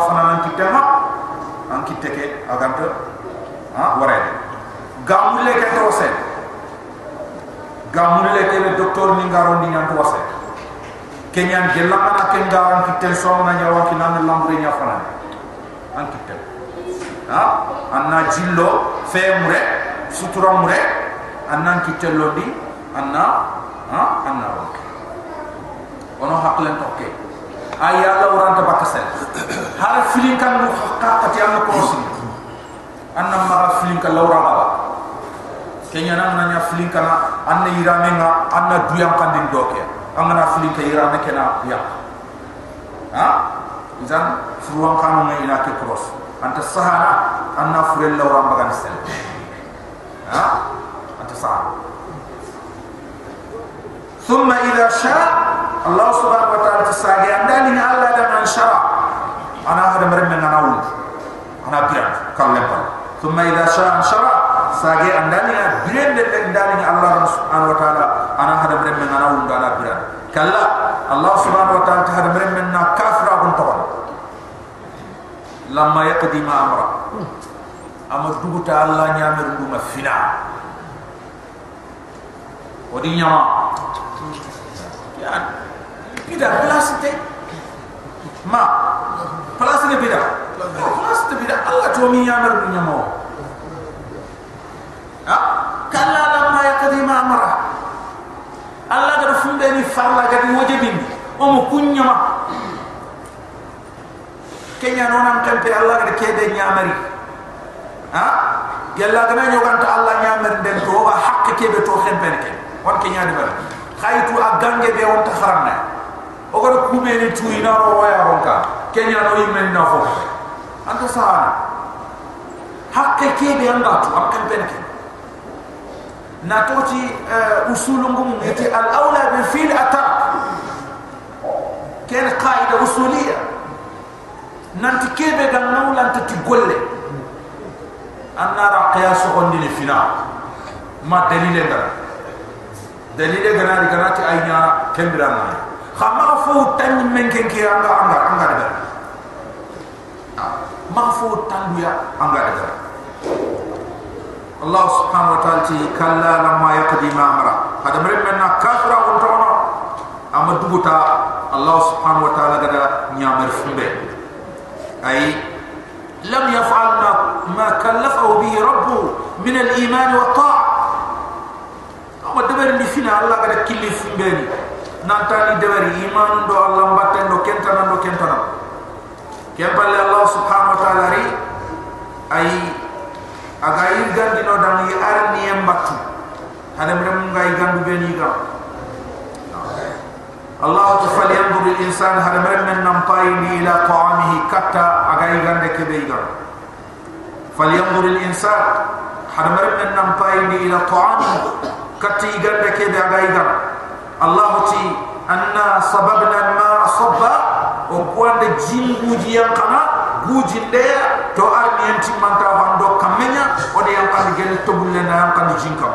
fana nan kitte ma an kitte ke aganta ha? Wara gamulle ke to se gamulle ke le docteur ni ngaro ni nyam to se kenyan gella mana ken garan kitte so na nyawa ki nan nya fana an kitte ha? Anna jillo femre sutura mure annan kitte lodi anna ha? Anna ono haklen tokke okay ay yalla waranta bakasel har filin kan du hakka ti am ko sin anna ma filin kan lawra baba kenya nan nanya filin kan anna irame nga anna duyam kan din doke amana filin kan irame kena ya ha izan furuan kan ngai ina ke cross anta sahara anna furel lawra bagan sel ha anta sahara ثم إذا شاء Allah subhanahu wa ta'ala tersaadi anda lina Allah dan ansyara. Anak ada merimna nga na'ud anak kira kalimpa thumma idha shara, ansyara sage anda lina bilen dan lina Allah subhanahu wa ta'ala anak ada merimna nga na'ud anak kira. Kalla Allah subhanahu wa ta'ala ada merimna nga kafra akun tawad lama yaqdi ma amra amad dhubu ta'ala nyamir luma fina. Wadi nyama ya bida place te ma place ne bida place te bida Allah to mi yamar ni nyamo ha? Kala la ma yakadi ma amara Allah ga fumbe ni farla ga di wajibin. O mo kunyama kenya nonam tempe Allah ga kede nyamari ha? Gella ga nyoganta Allah nyamari den to ba hakke kebe to xempen ke won kenya di bal khaytu agange be won ta kharamna o gora kume ni tu ina ro waya ronka kenya no yimen na fo anta sahana hakke kebe anda tu am kan penke na toti uh, usulun gum yati al aula bil fil ata. Ken qaida usuliya nanti kebe gan nawla nanti golle. Annara qiyas on ni fina. Ma dalile dalile ganari ganati aynya kembirana khama fo tan men ken ki anga anga anga de ma fo tan ya anga de Allah subhanahu wa ta'ala ti kalla lamma yaqdi ma amara. Hada mere men na kafra on tono amma dubuta Allah subhanahu wa ta'ala gada nyamar fumbe ay lam yaf'al ma ma kallafahu bihi rabbuhu min al-iman wa ta'a amma dabar ni. fina Ni nantani debari iman do Allah mbatten do kentana do kentana kempalle Allah subhanahu wa ta'ala ri ay aga yirgandi no dan yi arni embatu hadam rem ngay gandu beni ga Allah ta fal yanzur al insan hadam rem men nam payni ila ta'amihi katta aga yigande ke be al insan hadam rem men nam payni ila ta'amihi katta yigande ke be aga yigande Allah ti anna sababna ma sabba. O kwande jinguji yang kana guji de to armi enti manta bando kamenya o de yang kan gel to bulle na yang kan jinka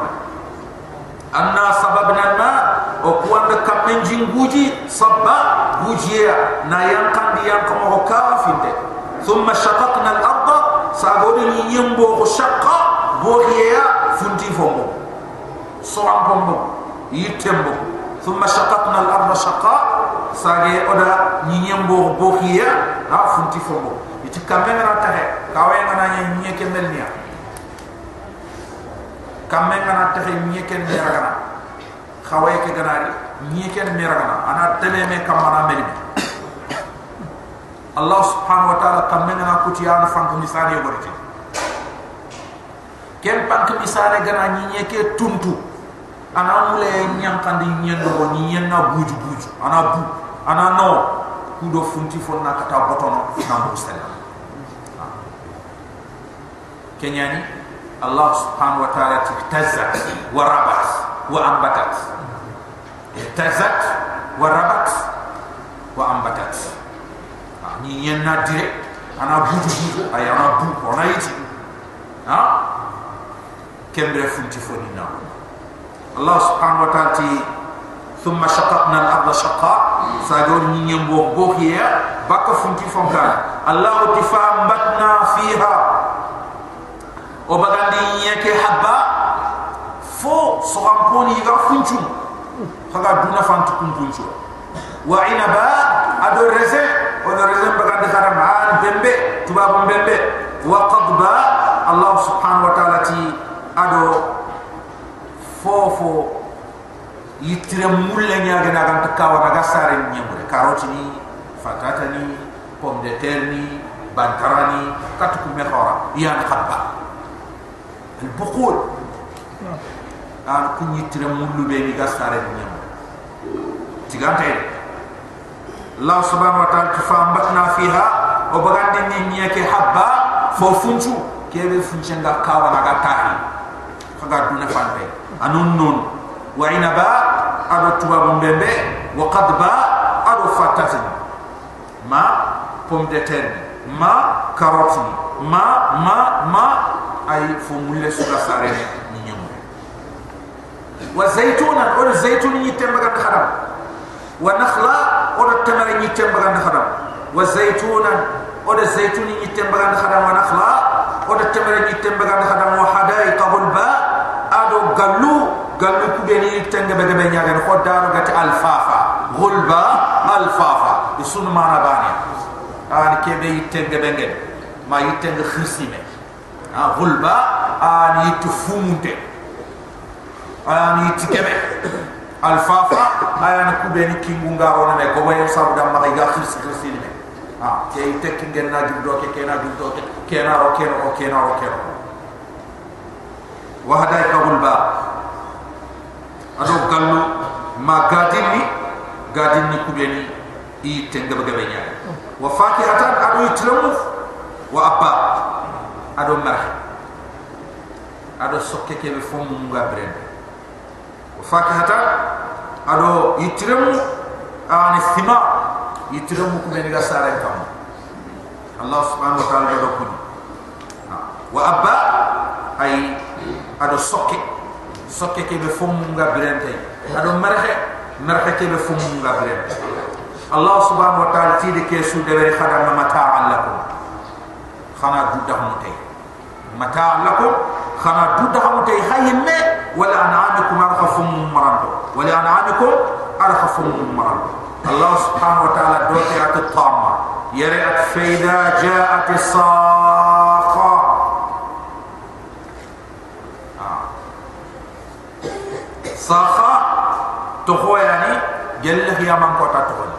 anna sababna ma. O kwande kamen jinguji sabba guji na yang kan di yang kamo kafinde thumma shaqaqna al-ardh sagodi ni yembo ko shaqqa bo hiya funti fombo so yitembo ثم شققنا الارض شقاء ساغي اودا ني نيمبو بوخيا ها فونتي فومبو يتي كامن را تخه كاوي انا ني ني كملنيا كامن انا تخه ني كن ميرغنا خاوي كي غناري ني كن ميرغنا انا تلمي كامنا ملي الله سبحانه وتعالى كامن انا كوتي انا فانك مثال يورتي كم بانك مثال غنا ني ني كي تونتو ana mule nyam kandi nyendo bo ni nyenna buju buju ana bu ana no. Kudo funti fon na kata botono na mo stella kenyani allah subhanahu wa ta'ala tazzat wa rabat wa ambatat. Tazzat wa rabat wa ambatat. Ni nyenna dire ana buju buju ay ana bu ona yiti ha? Kembre funti الله سبحانه وتعالى ثم شققنا الأرض شقا سأقول نين بوك بوك يا بك فنكي فنكا الله تفا مبتنا فيها وبدأ نينيك حبا فو سغنقوني يغا فنشو خلق دون فانتكم فنشو وعنبا أدو الرزي ودو الرزي بقى دخار معان بمبي تبابون بمبي وقضبا الله سبحانه وتعالى أدو fofo yitire mulle nyaage na ganta kawa na gasare nyembe karoti ni fatata ni pomme de terre ni bantara ni katu ku mekhora ya na khabba al buqul hmm. an ah, ku yitire mulle be ni gasare nyembe tigante la subhanahu wa ta'ala tu fa fiha o bagandi ni nyeke habba fo funchu kebe funchenga kawa na gatahi khaga dunna fanbe anun non wa inaba ado tuba mbembe wa qadba ado fatatin ma pomme de terre ma carotte ma ma ma ay fo mulle suga sare ni nyam wa zaytuna o zaytun ni tembaga kharam wa nakhla o tamara ni tembaga kharam wa zaytuna o zaytun ni tembaga kharam wa nakhla o tamara ni tembaga kharam wa hadaiqa bulba ado gallu galu ku be ni tanga be be nyaaga ko daru gati alfafa. Gulba alfafa isun mana bani an ke be tanga be ngel ma yitanga khirsime a gulba an yitu fumunte an yitu kebe alfafa ayan ku be ni kingu ngaro na me ko wayo sabu dam ma ga khirsi ni a ke yitte kingen na gido ke ke na gido ke ke na ro ke ro ke ro ke ro wa hadai ka gulba ado gallo ma gadin ni gadin ni kubeni i tenga baga benya wa fakihatan ado itlamu wa abba ado mar ado sokke ke be fomu nga bren wa fakihatan ado itlamu ani ado sokke sokke ke be fum nga birente ado marhe marhe ke be fum nga birente allah subhanahu wa ta'ala ti de ke su de bari khadam mata'an lakum khana du dahmute mata'an lakum khana du dahmute hayyme wala an'amikum arkhafum marando wala an'amikum arkhafum marando allah subhanahu wa ta'ala do ke at tamma yare at faida ja'at as-saqa saha to hoyani gelle hiyaman kota tohon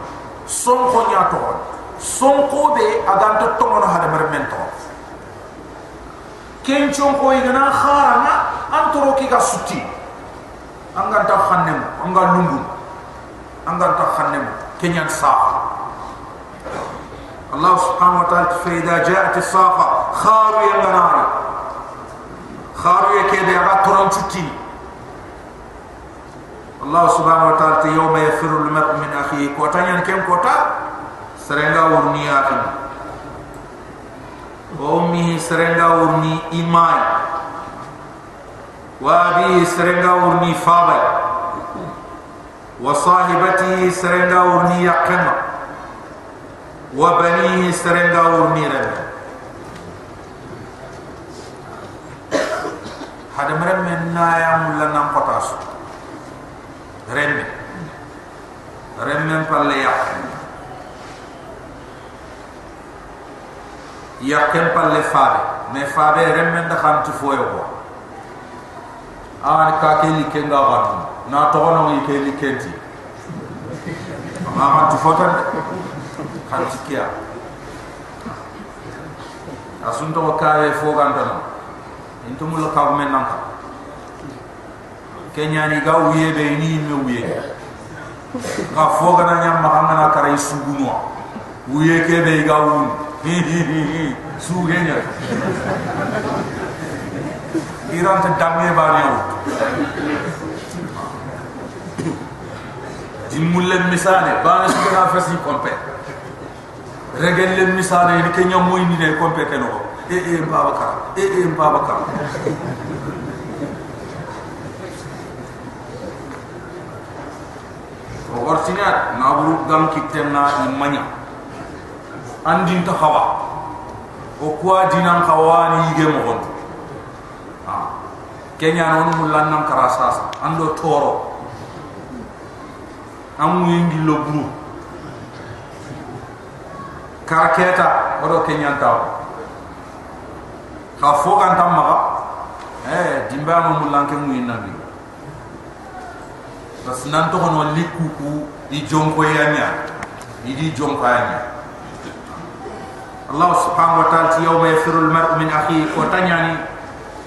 sonko nya tohon sonko be aganto tomono hada mermen to kenchon ko igana kharanga antoro ki ga suti angan ta khannem angan lungu angan ta khannem kenyan saha Allah subhanahu wa ta'ala جاءت الصافة خاروا يا مناري خاروا يا كده يا ترون تتيني ترى تشتيني الله سبحانه وتعالى يوم يفر المرء من أخيه كوتا ين كم كوتا سرنگا ورني أخي أمه سرنگا ورني إيمان وأبيه سرنگا ورني فابل وصاحبته سرنگا ورني يقم وبنيه سرنگا ورني رب هذا مرم من نايا ملنا قطاسو remme remme palle yak yakem palle fabe me fabe remme nda xam ci foyo ko an ka ke li ken ga na to no yi ke li kenti ma ma tu fotan kan ci kiya asun to ka e fo gandano intum lo ka men nan ka kenya ni me uye. Ga foga na nyam ma ngana kare ke be ga un su genya iran ta damme ba ni awu jimulle misale ba na su na fasi kompe regel le misale ni kenya moy ni ne kompe ke no. E e babaka e e babaka o ortinat ngaburu gam kitenna imanya. Andin ta hawa. O kwa dinan kawani yige mo gon ha. Kenya non mulan nan karasas ando toro amu yindi lo buru. Karaketa odo kenya taw ka fo kan tamma eh dimba mo mulan ke mu parce que nan tɔgɔnɔ likuku i jonkoya ɲa i di jonkoya ɲa allah subhanahu wa ta'ala ti yawma yafiru almar'u min akhi ko tanyani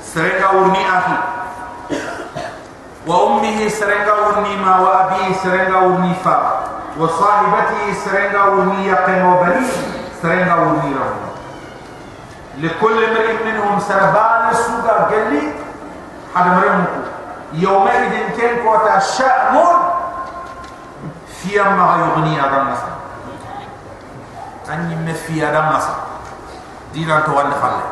serenga wurni akhi wa ummihi serenga wurni ma wa abi serenga wurni fa wa sahibatihi serenga wurni yaqin wa bani serenga wurni rabbana لكل امرئ منهم سربان السوق قال لي هذا مريم يومئذ كان كوتا شأن في ما يغني هذا النصر أني مفي هذا النصر دينا توان خلي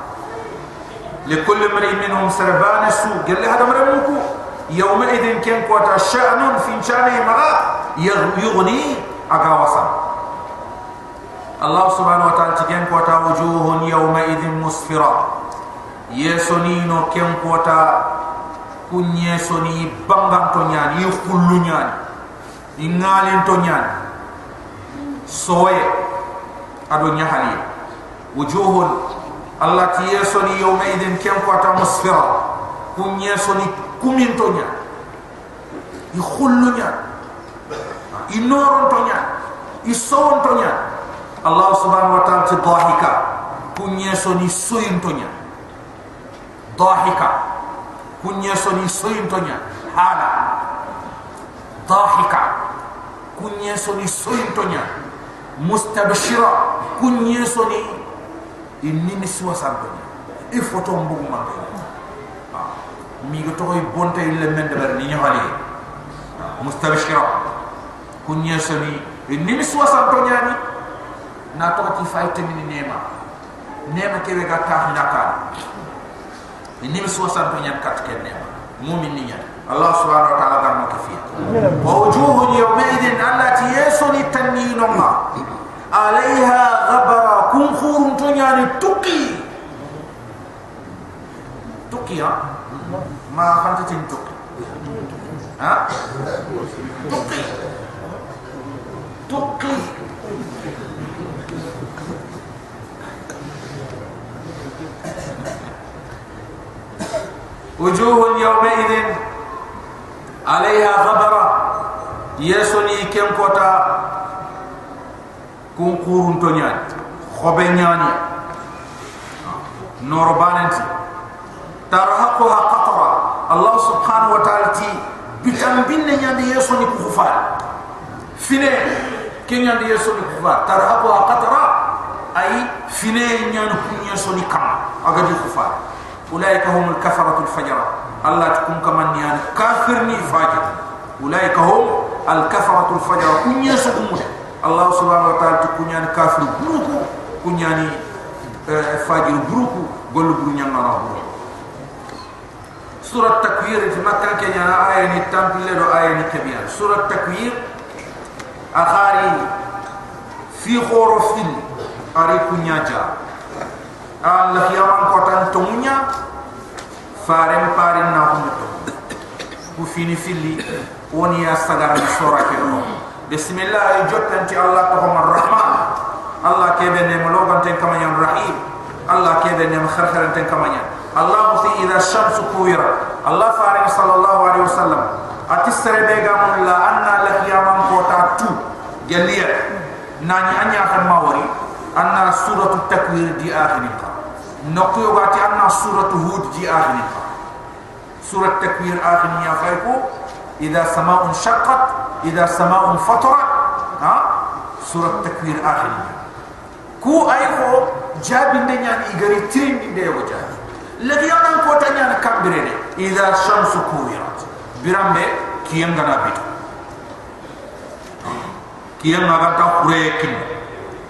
لكل امرئ منهم سربان سوء. قال لي هذا مرمكو يومئذ كان كوتا شأن في شأنه مرا يغني أقا الله سبحانه وتعالى كان كوتا وجوه يومئذ مسفرة. يسونينو كان كوتا kunye soni bangang to nyani yufullu nyani ingalin to nyani soye ado nyahali. Wujuhun Allah ti yesoni yawma idin kem ko ta musfira kunye soni kumin to nyani yufullu nyani inoron to nyani isawon to nyani Allah subhanahu wa ta'ala ti dahika kunye soni soyin to nyani dahika kunya soni soyin tonya hala. Dahika. Kunya soni soyin tonya mustabshira. Kunya soni inni ni suwa santonya e foto mbugu ma mi go to koy bonte ile men de ber ni nyali mustabshira. Kunya soni inni ni suwa santonya ni. Na to ti fayte ni nema. Nema kebe ga ini mesua sampai yang kat kene mumin ni Allah subhanahu wa taala dan makfi wa wujuhun yawma idin allati yasuni taninuma alaiha ghabara kun khurun tunyani tuki. Tuki ha? Ma khanta tin tuki? Ha? Tuki. Tuki وجوه يومئذ عليها غبرة يسوني كم كوتا كونكورون تونيان خبنياني نوربانتي ترهقها قطرة الله سبحانه وتعالى تي بتنبين نياندي يسوني كفار فين كين ياندي يسوني كفار ترهقها قطرة أي فين ياندي يسوني كما أغادي كفار أولئك هم الكفرة الفجرة. الله تكون كمان نيان كافرني فاجر. أولئك هم الكفرة الفجرة. كن يسقمون الله سبحانه وتعالى تكون نيان كافر بروكو. كن نيان فاجر بروكو. قول برو نيان بروكو سورة التكوير في مكان كان يانا آية نتام لدو آية نكبيان سورة التكوير أخاري في خورفين أريكو نياجا. Allah kiaman kotan tumunya farem parin na humto ku fini fili woni ya sagar ni sora ke no. Bismillah jotanti Allah to mar rahman Allah kebe ne malogan ten kamanya rahim. Allah kebe ne kharkhar ten kamanya Allah musi idha shamsu kuwira. Allah farin sallallahu alaihi wasallam. Atisre be gamon la anna la kiaman kota tu. Geliya nani anya kan mawari. Anna suratu takwir di akhirin نقيو باتي أن سورة هود جي آخر سورة تكوير آخر يا فايكو إذا سماء انشقت إذا سماء فطرت ها سورة تكوير آخر كو أيكو جاب الدنيا إيغاري ترين من دي وجاب الذي أنا كوتا نيانا كامبرين إذا الشمس كوريرت برامبي كيان غنا بيتو كيان غنا خريكين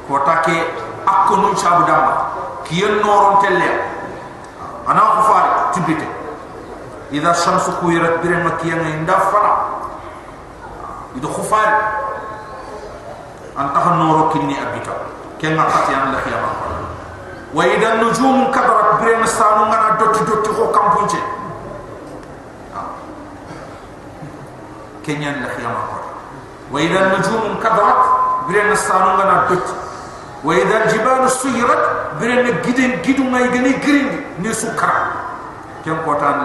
كوتا كي أكو نشاب دامبا كيان نورون تلي أنا أخفار تبيت إذا الشمس كويرت برين ما كيان عند فنا إذا خفار أنتها النور كني أبيتا. كن أختي أنا لك يا ما وإذا النجوم كبرت برين مستانو أنا دوت دوت هو كم بنتي كن أنا لك يا ما وإذا النجوم كبرت برين مستانو أنا دوت.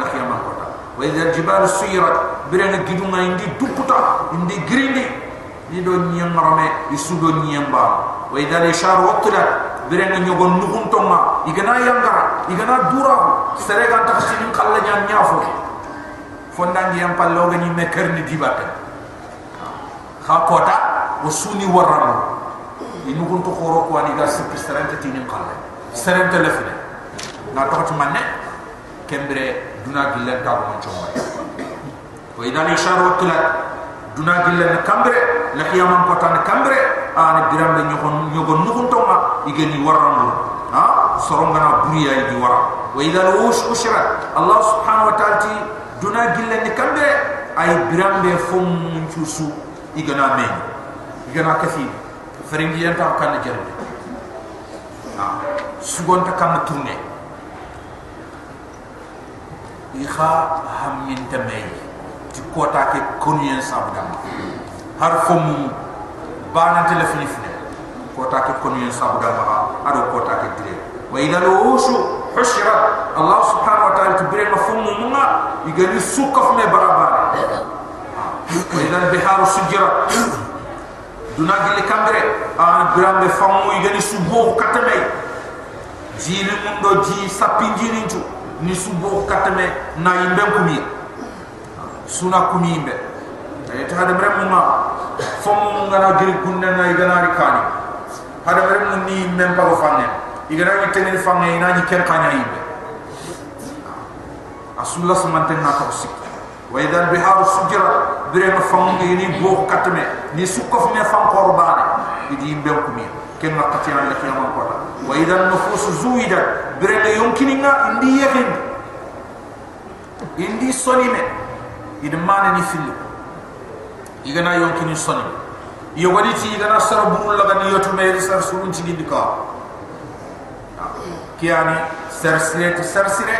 La khiyama ko wa ida jibalu suyirat bire gidu ngay ndi dukuta ndi girindi ni. Do nyem marame isu do nyem ba. Wa idha li shar waqtila birenga nyogon nuhum tonga igana yangara igana dura sere ga ta sinin kala nyam nyafo fonda ngi yam pallo ga ni meker ni dibata kha kota o suni waram inu kun to khoro ko ani ga sip serente tinin kala. Serente lefne na to to manne kembre duna gilla ta ko chomay wa idha li shar waqtila duna gilla na kambre la qiyamam ko tan kambre ana biram be nyogon nyogon nukun tonga igeni waram ha? Soronga na buriya yi wara wa idha al-ush ushra allah subhanahu wa ta'ala ti duna gilla ni kambre ay biram be fum chusu igana me igana kafi feringi yanta kan jarbe ha. Sugonta kam tourner ikha hammin tamay ti kota ke konyen sabdam har fom bana telefoni fne kota ke konyen sabdam ha ado kota ke dire wa ila lushu hushra allah subhanahu wa ta'ala tibire ma fom munga igani sukaf me barabara wa ila bihar sujra duna gile kambre an grambe famu igani subo katame jini mundo ji sapinjini tu ni subo katame na imbem kumia suna kumimbe ay ta hada mrem ma. Fom ngana giri kunna na igana ri kani. Hada mrem ni mem ba fanne igana ni tenen fanne ina ni ken kanya yimbe asulla samanten na tawsik wa idha bihar sujra bire ma fam ngi ni bo katme ni sukof me fam qorbane idi yimbe kumi ken ma katiyana la kiyama ko wa idha nufus zuida bire le yonkini nga indi yekin indi sonime idan mane ni fili igana yonkini soni. Yogoni ti igana sara buru laga ni yotu me sar surun ci gindi ka. Kiyani sar sire sar sire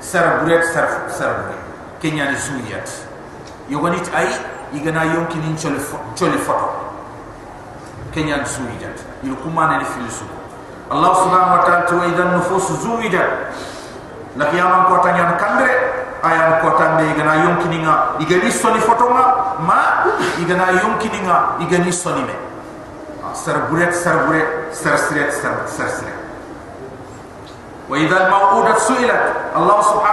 sar buret sar sar buret. Kenyani suyat yogoni ti ay igana yonkini chole chole foto kenyani suyat il kumane ni fili su Allah subhanahu wa ta'ala tu idan nufus zuwidat la kiyama ko tanyan kandre aya ko tambe igana yonkininga igani soni fotonga ma igana yonkininga igani soni me sar buret sar buret sar siret sar sar siret wa idha al-maw'udat su'ilat Allah subhanahu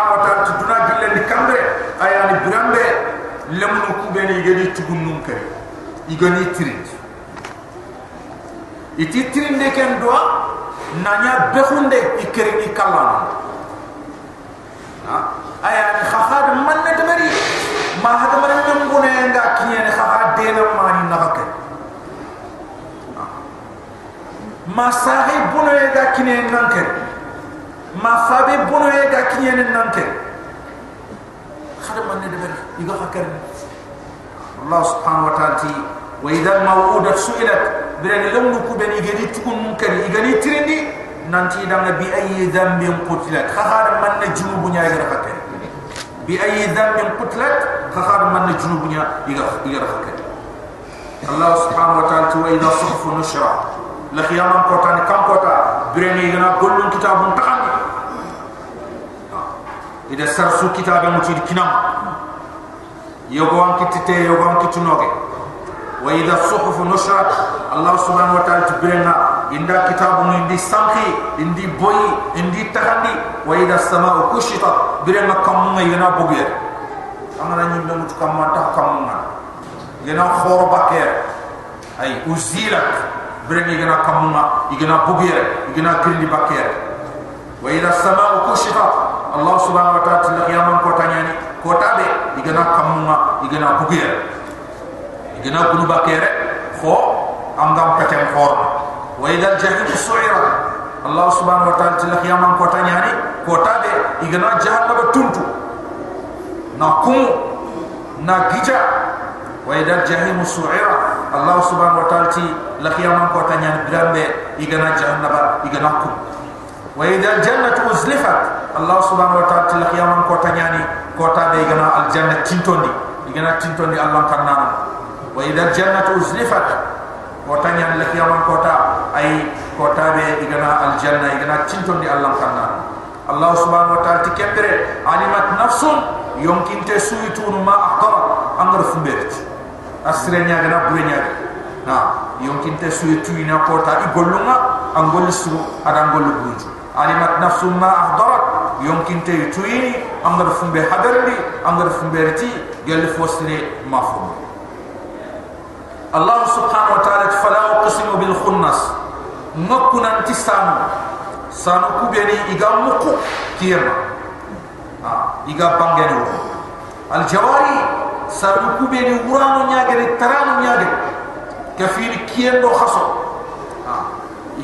lemnu kubeni igani tugunnum kare igani tirid iti tirinde ken doa nanya behunde ikere ni kalana ha? Aya ni khafad man ne tamari ma hada man ne ngone nga kiye ne khafad de na ma ni na bakke ma sahi bono e ga kiye nanke ma fabe bono e ga kiye ne nanke khada man ne tamari iga fakar Allah subhanahu wa ta'ala ti wa idha mawudat su'ilat birani lamu kubeni gedi tukun munkari igani tirindi nanti danga bi ayi dhanbin qutilat khahar man ne junubu nyaayira fakar بأي ذنب قتلت خخار من جنوب يغرق الله سبحانه وتعالى وإذا صحف نشرة لخياما قوتاني كم قوتا بريني يغنا كل كتاب منتقن إذا سرسو كتاب مجيد كنام يغوان كتتي يغوان كتنوغي وإذا الصحف نشرت الله سبحانه وتعالى برينا inda kitabu indi sanki indi boy indi tahandi wa ida samau kushita bire ma kam ngai gana bugye amana ni ndu kam ma ta kam ma gena khor baker ay uzila bire ni gana kam ma igana bugye igana grindi baker wa ida samau kushita Allah subhanahu wa ta'ala tina kiyaman kota nyani kota be igana kamunga igana kugir igana kunu bakere eh? kho anggam kacem khor wa idha jahim su'ira Allah subhanahu wa ta'ala tina kiyaman kota nyani kota be igana jahat naba tuntu na kumu na gija wa idha jahim su'ira Allah subhanahu wa ta'ala tina kiyaman kota nyani berambe igana jahat naba igana kumu وإذا الجنة أزلفت الله سبحانه وتعالى تلك يوم كوتا يعني كوتا ديغنا الجنة تنتوني ديغنا تنتوني الله كان وإذا الجنة أزلفت كوتا يعني لك يوم كوتا أي كوتا ديغنا الجنة ديغنا تنتوني الله كان الله سبحانه وتعالى تكبر علمت نفس يمكن تسويتون ما أحضر أمر فمبرت أسرين يغنى برين يغنى نعم يمكن تسويتون كوتا يقولون أنقول السبو أنقول البرجو alimat nafsu ma ahdarat. Yonkin te tu ini an gar fumbe hadarli an gar fumbe reti gel fosre mafum Allah subhanahu wa ta'ala fala uqsimu bil khunnas. Ngakuna antisanu sanu. Kubeni iga muku kiyama ha iga bangene al jawari sabu kube ni urano nyagere tarano nyagere kafiri kiendo khaso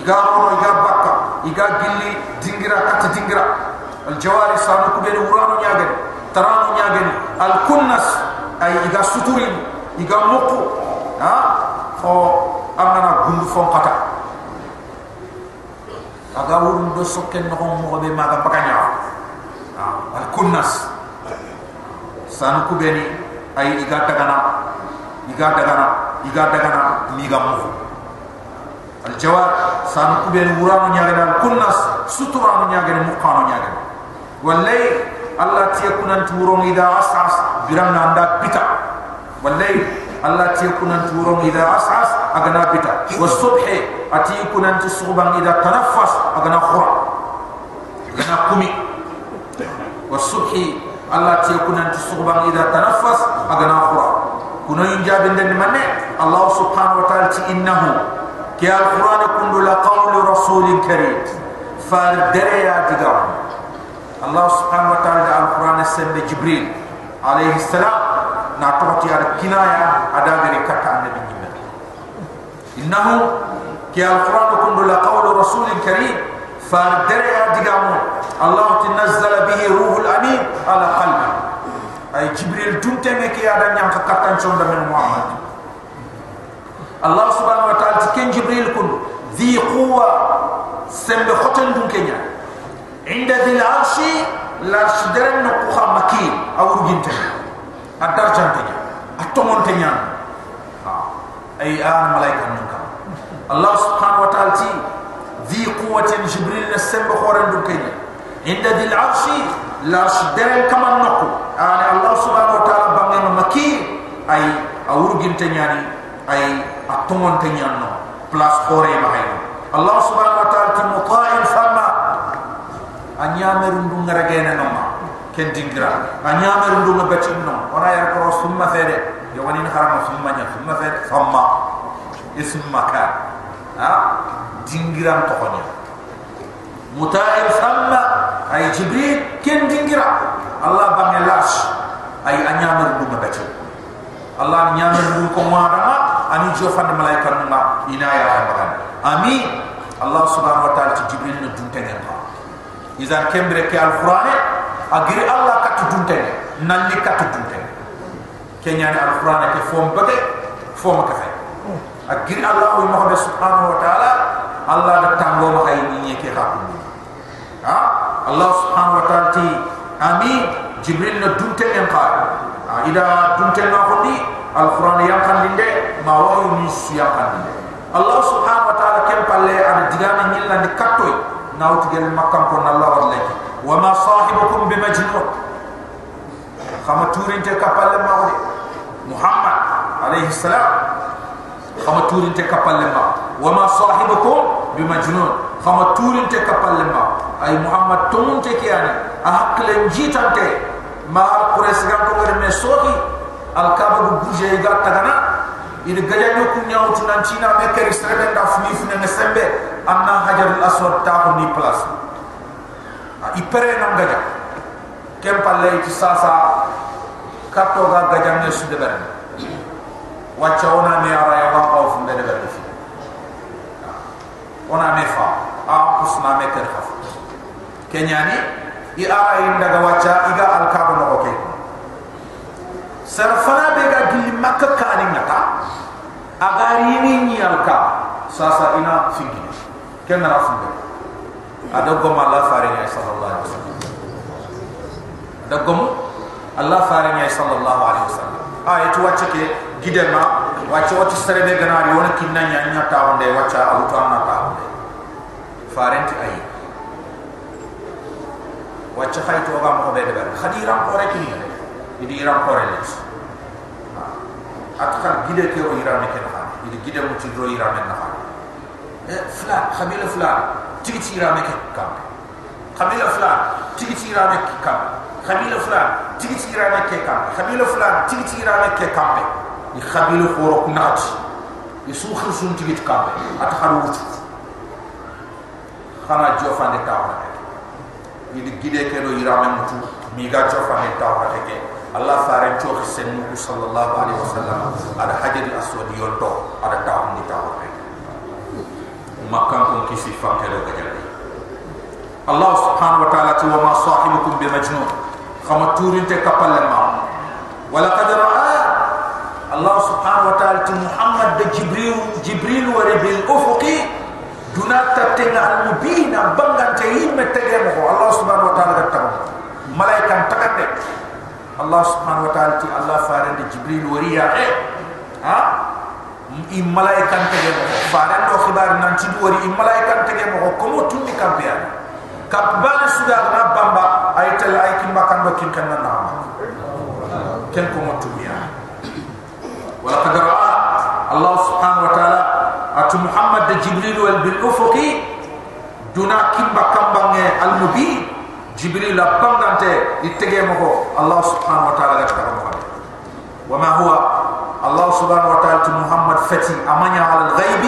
iga rono iga bakka iga gilli dingira kata dingira. Al jawari sabu kube ni urano nyagere tarano nyagere al kunnas ay iga suturi iga mokku ha? Ho amana gundu fon kata aga wurun do sokken no mo be maga bakanya al kunnas sanu kubeni ay iga dagana iga dagana iga dagana mi ga mu al jawab san ku ben wurano nyaagana kunnas sutura no nyaagana mu qano nyaagana wallay allah ti kunan turon ida asas biram na anda pita. Wallay allah ti kunan turon ida asas agana pita. Wasubhi ati kunan tusuban ida tanaffas agana khura agana kumi. Wasubhi Allah ti kunan ti suban ida tanaffas agana khura kuno injab den manne Allah subhanahu wa ta'ala ti innahu كي القرآن كن لقول رسول كريم. فالدريا تدعم الله سبحانه وتعالى القرآن السنة جبريل عليه السلام نعتبت على الكناية أدابر كتا النبي جمال إنه كي القرآن كن لقول رسول كريم. فالدريا تدعم الله تنزل به روح الأمين على قلبه. أي جبريل تنتمي كي أدى نعم كتا من محمد. الله سبحانه وتعالى كن جبريل كن ذي قوة سمب خطن دون كنيا عند ذي العرش لا شدرن نقوخا مكين. أو رجنتين الدرجة تنيا. التمون تنيا. أي آن ملايكة نكا الله سبحانه وتعالى ذي قوة جبريل نسمب خورن دون كنيا عند ذي العرش لا شدرن كما نقو. يعني الله سبحانه وتعالى بمن مكي أي أورجن تنياني أي a tongonte nyanno plus place xore allah subhanahu wa taala ti mutain fama a ñameru ndu ngaregene ken dingra. A ñameru ndu nga becin no ona yar koro summa fede yowanin harama summa nya summa fere fama ism maka ha? Dingiram toxoña mutain fama ay jibril ken dingira. Allah bangelash. Ay a ñameru ndu allah ñameru ko ani jofan malaika numa inaya habagan ami allah subhanahu wa ta'ala ci jibril no duntengen ba izan kembre ke alquran agiri allah kat duntengen nan li kat duntengen kenyani alquran ke fom bade fom ka fay agiri allah wa subhanahu wa ta'ala allah da tango ma ay ni ke ha? Allah subhanahu wa ta'ala ti ami jibril na dunte en qal ida dunte na ko di alquran yang kan dinde ma wahyu ni su yang kan dinde Allah subhanahu wa ta'ala kem palle ad digana nyilla ni kattoy nawti gel makkam ko Allah wadlay wa ma sahibukum bi majnun khama turinte kapalle ma wadi. Muhammad alayhi salam. Khama turinte kapalle ma wa ma sahibukum bi majnun khama turinte kapalle ma ay muhammad tumun te kiyani a hakle njitante ma al quraysh gam ko ngere me sohi al kaba bu buje ga tagana ida gaja nyo ku nyaw tu nan china me keri srebe da funi funi ne sembe anna hajar al aswad ta ko ni place a ipere nam gaja. Kem palle ti sasa kato ga gaja ne su de ber. Wacha ona me ara ya wa ko fu de ber ona me fa a kusna me ker khaf kenyani i ara inda ga wacha iga al kaaba no ke sarfana be ga gilli makka kani ngata agari ni nyalka sasa ina fingi kenna rafunde ada gom Allah farinya sallallahu alaihi wasallam. Ada gom Allah farinya sallallahu alaihi wasallam. Ayatu wacce ke gidema wacce wacce sere be ganari wona kinna nya nya tawde wacce auto anna tawde farenti ayi wacce khayto ga mo be de khadiram ko rek ni. Idi iram ko rek atkar gide ke ro iram ke na idi gide mu ci ro iram na ha eh flan khabila flan tigi ci iram ke kam khabila flan tigi ci iram ke kam khabila flan tigi ci iram ke kam khabila flan tigi ci iram ke kam ni. Khabila khoro kunati ni su khirsun tigi kam at kharu wut khana jofande tawra idi gide ke do iram mutu mi ga jofande tawra ke Allah faren to xisen nu sallallahu alaihi wasallam. Ada hajar aswad yonto ada taw ni taw makam ko kisi fakere gajali Allah subhanahu wa ta'ala tu ma sahibukum bi majnun khama turin te kapal ma wala qad ra'a. Allah subhanahu wa ta'ala tu Muhammad de Jibril Jibril wa bil ufuqi Allah subhanahu wa ta'ala ti Allah faran di Jibril wariya eh ha? I malaikan tege mo faran do khibar nan ci wari i malaikan tege mo ko mo tundi kampiya kapbana suda na bamba ay tel ay kin makan do kin kan na ken ko mo tumiya wala qadara Allah subhanahu wa ta'ala أتو محمد جبريل والبالأفق دونا كمبا كمبا المبي جبريل بانت اتقيمه الله سبحانه وتعالى لك وما هو الله سبحانه وتعالى محمد فتي أمانيا على الغيب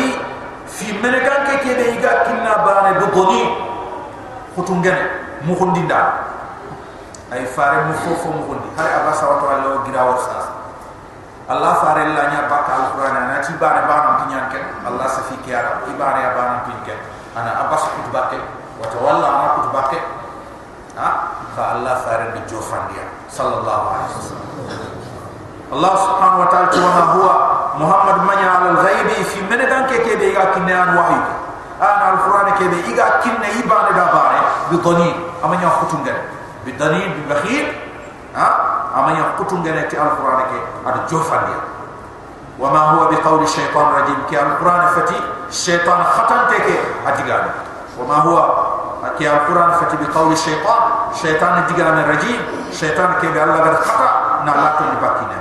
في ملكان كي كي بيجا كنا بان بطني خطون جنة مخندين دار أي فارم مخوف مخندي هاي أبا سوات الله جرا ورسالة allah fare la baka al qur'an na ti bane bana tinyan ken allah safi kiyara ibane ya bana tinken ana abasa kutbake wa tawalla ana kutbake ha? Fa allah faran di jofandia sallallahu alaihi wasallam. Allah subhanahu wa ta'ala wa huwa muhammad manya ala al-ghaib fi menedan ke ke be ga kinne an wahi ana al-quran ke be iga kinne ibane da bare bi dani amanya khutungal bi dani bi bakhil ha amanya khutungal ti al-quran ke ad jofandia wa ma huwa bi qawli shaytan rajim. Ki al-quran fati shaytan khatan teke adigani wa ma huwa ki al-quran fati bi shaytan shaytan diga min rajim. Shaytan ke bi allah gar khata na la to ni bakina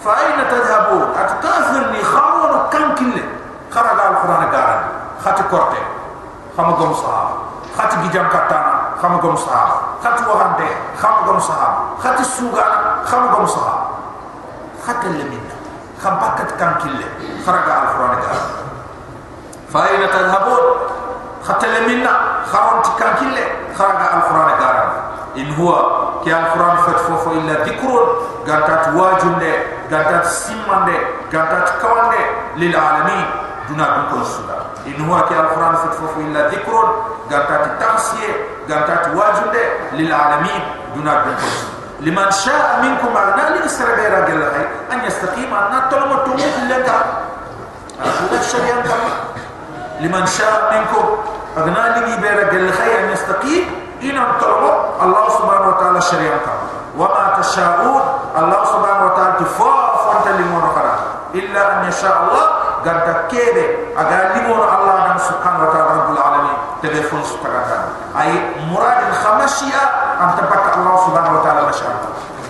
fa ayna tadhhabun atkafir ni kharun kan kille. Kharaga al-quran garan. Khati korte. Khama gom sahaba. Khati gijam katana xam nga mu saxaar xat wax ak dee xam nga mu saxaar xat suuga ak xam nga mu saxaar xatal la mit xam bàkkat kankil la xaragaa al quran ak àll fa ay na tal habool xatal la mit na xamoon ci kankil la quran ak àll il voit ki al quran fat foofu il la dikkuroon gàttaat waajunde simmande gàttaat kawande lil alamin. duna dun ko suda in huwa ki alquran fit fofu illa dhikrun ganta gantati tafsir gantati wajude lil alamin duna dun kono liman sha'a minkum an li sarbeera gella hay an yastaqima an talama tumu laka ala shariyan kam liman sha'a minkum agna li beera gella hay an yastaqim in talama allah subhanahu wa ta'ala shari'an kam وما تشاءون الله سبحانه وتعالى تفاف وانت اللي illa an yasha Allah ganta kebe aga limono Allah dan subhanahu wa ta'ala rabbul alamin tebe fon sukarata kan. ay muradin khamashia am tabaka Allah subhanahu wa ta'ala masyaa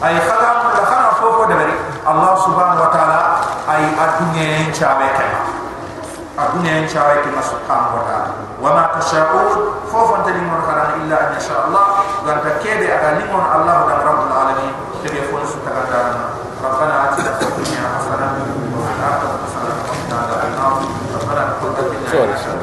ay khala la khala foko dabari Allah subhanahu wa ta'ala ay adunya en chawe ke adunya en chawe ke subhanahu wa ta'ala. Wa ma tasha'un fofo tebe mon khana illa an insha Allah. Ganta kebe aga limono Allah dan rabbul alamin tebe fon sukarata ربنا آتنا في الدنيا 做的时候